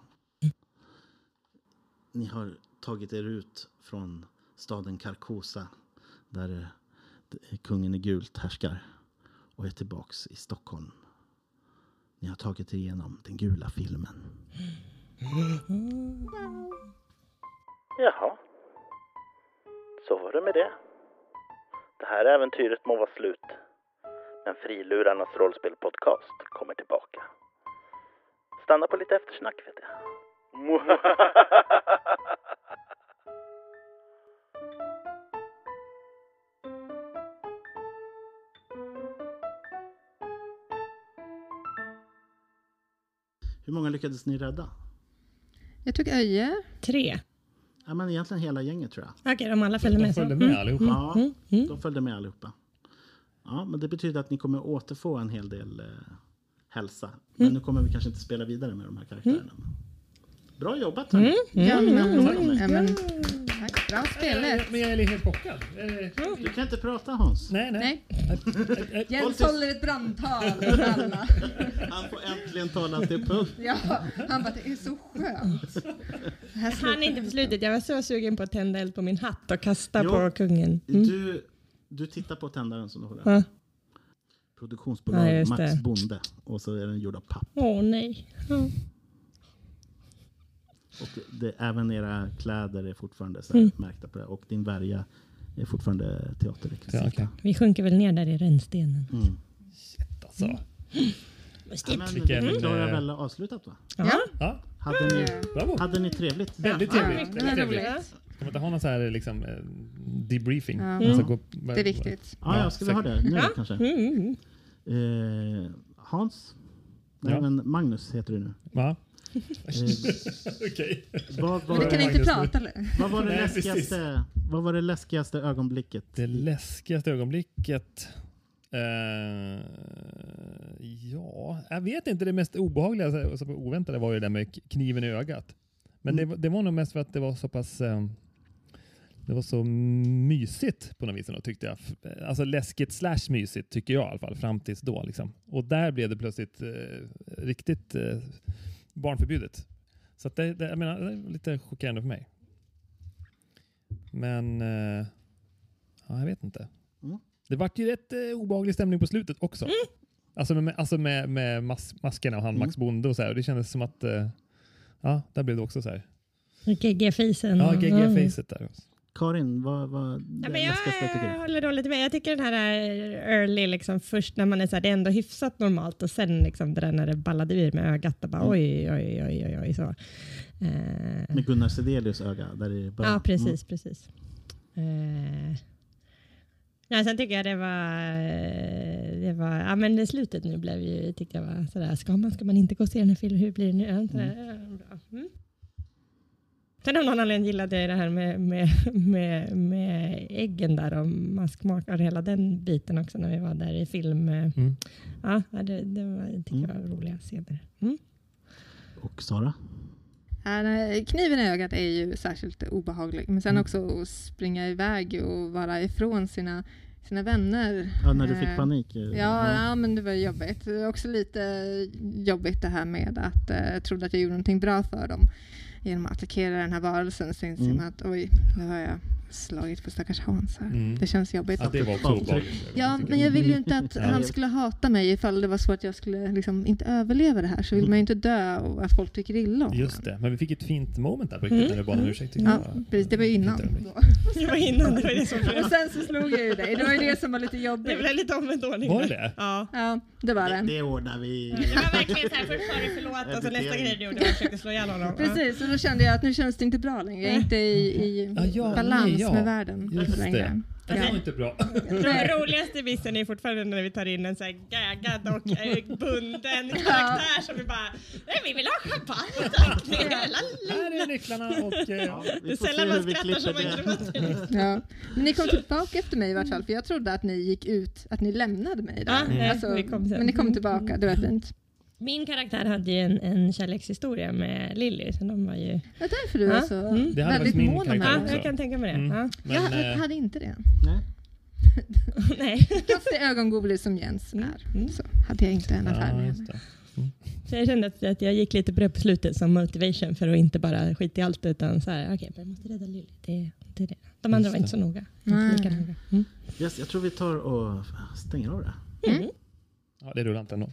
Ni har tagit er ut från staden Carcosa där eh, kungen i gult härskar och är tillbaks i Stockholm. Ni har tagit er igenom den gula filmen. Jaha. Så var det med det. Det här äventyret må vara slut. Men Frilurarnas rollspelpodcast kommer tillbaka. Stanna på lite eftersnack vet jag. lyckades ni rädda? Jag tog Öje. Tre. Ja, men egentligen hela gänget tror jag. Okej, de alla följde De med. så. följde med allihopa. Ja, Mm, mm. de följde med allihopa. Ja, men det betyder att ni kommer återfå en hel del eh, hälsa. Men Mm. nu kommer vi kanske inte spela vidare med de här karaktärerna. Bra jobbat hörni. Mm. Ja, men, Mm. ja, men, tack. Bra spelet. Men jag är helt chockad. Eh, Du kan inte prata Hans. Nej, nej. Nej. Jens håller ett brandtal för alla. Han får äntligen tala till punkt. Ja, han bara, det är så skönt. Jag hann inte på slutet. Jag var så sugen på att tända eld på min hatt och kasta Jo. på kungen. Mm. Du, du tittar på tändaren som du där. Ja. Produktionsbolag Ja, Max. Bonde. Och så är den gjord av papp. Åh nej. Ja. Och det, även era kläder är fortfarande så här Mm. märkta på det. Och din värja är fortfarande teaterrekvisita. Ja, okej. Vi sjunker väl ner där i rännstenen. Mm. Alltså. Ja, men Vilken, var eh, väl avslutat va? Ja. Ja, Hade ni, Ja. bravo. hade ni trevligt? Väldigt Ja, trevligt. Väldigt var trevligt. Ska man inte ha någon så här liksom, eh, debriefing? Ja. Alltså, gå, Det är viktigt. Ja, ja, ska vi ha det nu Ja. kanske? Mm. Eh, Hans? Nej, Ja. men Magnus heter du nu. Va? Eh, Okej. vad, Men du kan inte prata eller? vad, var det Nej, läskigaste, vad var det läskigaste ögonblicket? Det läskigaste ögonblicket? Eh, ja, jag vet inte. Det mest obehagliga och oväntade var ju det där med kniven i ögat. Men det, var- det var nog mest för att det var så pass... Eh, det var så mysigt på något vis ändå, tyckte jag. Alltså läskigt slash mysigt tycker jag i alla fall fram tills då. Liksom. Och där blev det plötsligt eh, riktigt eh, barnförbjudet. Så att det, det, jag menar, det var lite chockerande för mig. Men eh, ja, jag vet inte. Mm. Det vart ju rätt eh, obehaglig stämning på slutet också. Alltså med, alltså med, med mas maskerna och han Mm. Max Bonde och så här. Och det kändes som att eh, ja, där blev det också så här. GG-facen. Ja, Mm. GG-facet där. Karin, vad var det Ja, men jag du? håller nog lite med. Jag tycker den här early, liksom, först när man är så här, det är ändå hyfsat normalt och sen liksom, det där när det ballade ur med ögat och bara Mm. oj, oj, oj, oj, oj så. Eh, Med Gunnar Sedelius öga? Där det bara, ja, precis, precis. Eh, nej, sen tycker jag det var, eh, det var, ja men det slutet nu blev ju, tyckte jag var sådär, ska man, ska man inte gå och se den här filmen, hur blir det nu? Ja, ja, bra. Mm. Sen av någon anledning gillade jag det här med, med, med, med äggen där och maskmakare och hela den biten också när vi var där i film. Mm. Ja, det, det var, det tycker jag var roliga scener. Mm. Och Sara? Ja, kniven i ögat är ju särskilt obehaglig. Men sen Mm. också att springa iväg och vara ifrån sina, sina vänner. Ja, när du fick Eh, panik? eh, Ja, ja, men det var jobbigt. Det var också lite jobbigt det här med att eh, jag trodde att jag gjorde någonting bra för dem genom att attackera den här varelsen. Så inser Mm. man att oj, nu har jag slagit på stackars Hans här. Mm. Det känns jobbigt. Ja, det var också obehagligt. Ja, men jag vill ju inte att han skulle hata mig ifall det var så att jag skulle liksom inte överleva det här. Så vill man ju inte dö och att folk tycker illa om Just det, men vi fick ett fint moment där på riktigt Mm. när du bad om ursäkt. tyckte Ja, precis. Det var ju innan. Det var innan, det var det som Och sen så slog jag ju dig. Det var ju det som var lite Det jobbigt. blev lite omvänd ordning. Var det det? Ja. Ja, det var Det, det. det ordnar vi. Det var verkligen så här, först sa du förlåt och så nästa grej du gjorde var att försökte slå ihjäl honom. Precis, och då kände jag att nu känns det inte bra längre. Jag är inte i, i Ja, ja, balans nej, Ja, med världen. just det. Det var inte bra. Den roligaste vissen är fortfarande när vi tar in en så här gaggad och eh, bunden karaktär som vi bara Nej, vi vill ha champagne tack! Här är nycklarna och... Eh, Ja, Det är sällan man skrattar som man gråter. Ja. Men ni kom tillbaka efter mig i vart fall, för jag trodde att ni gick ut, att ni lämnade mig där. Ja, nej, vi kom sen. men ni kom tillbaka, det var fint. Min karaktär hade ju en, en kärlekshistoria med Lilly, så de var ju... Det var därför du var så mm. Det hade väldigt min mån om karaktär Ja, henne. också. jag kan tänka mig det. Mm. Ja. men, Jag eh, hade inte det. Nej. Nej. Trots det ögongodlig som Jens Mm. är, Mm. så hade jag inte en affär ja, med just henne. det. Så jag kände att, att jag gick lite på det på slutet som motivation för att inte bara skita i allt utan så här, okej, jag måste rädda Lilly. Det, det är det. De andra Just var inte så noga. Nej. Inte lika noga. Mm. Yes, jag tror vi tar och stänger av det. Mm. Ja, det rullar inte ändå.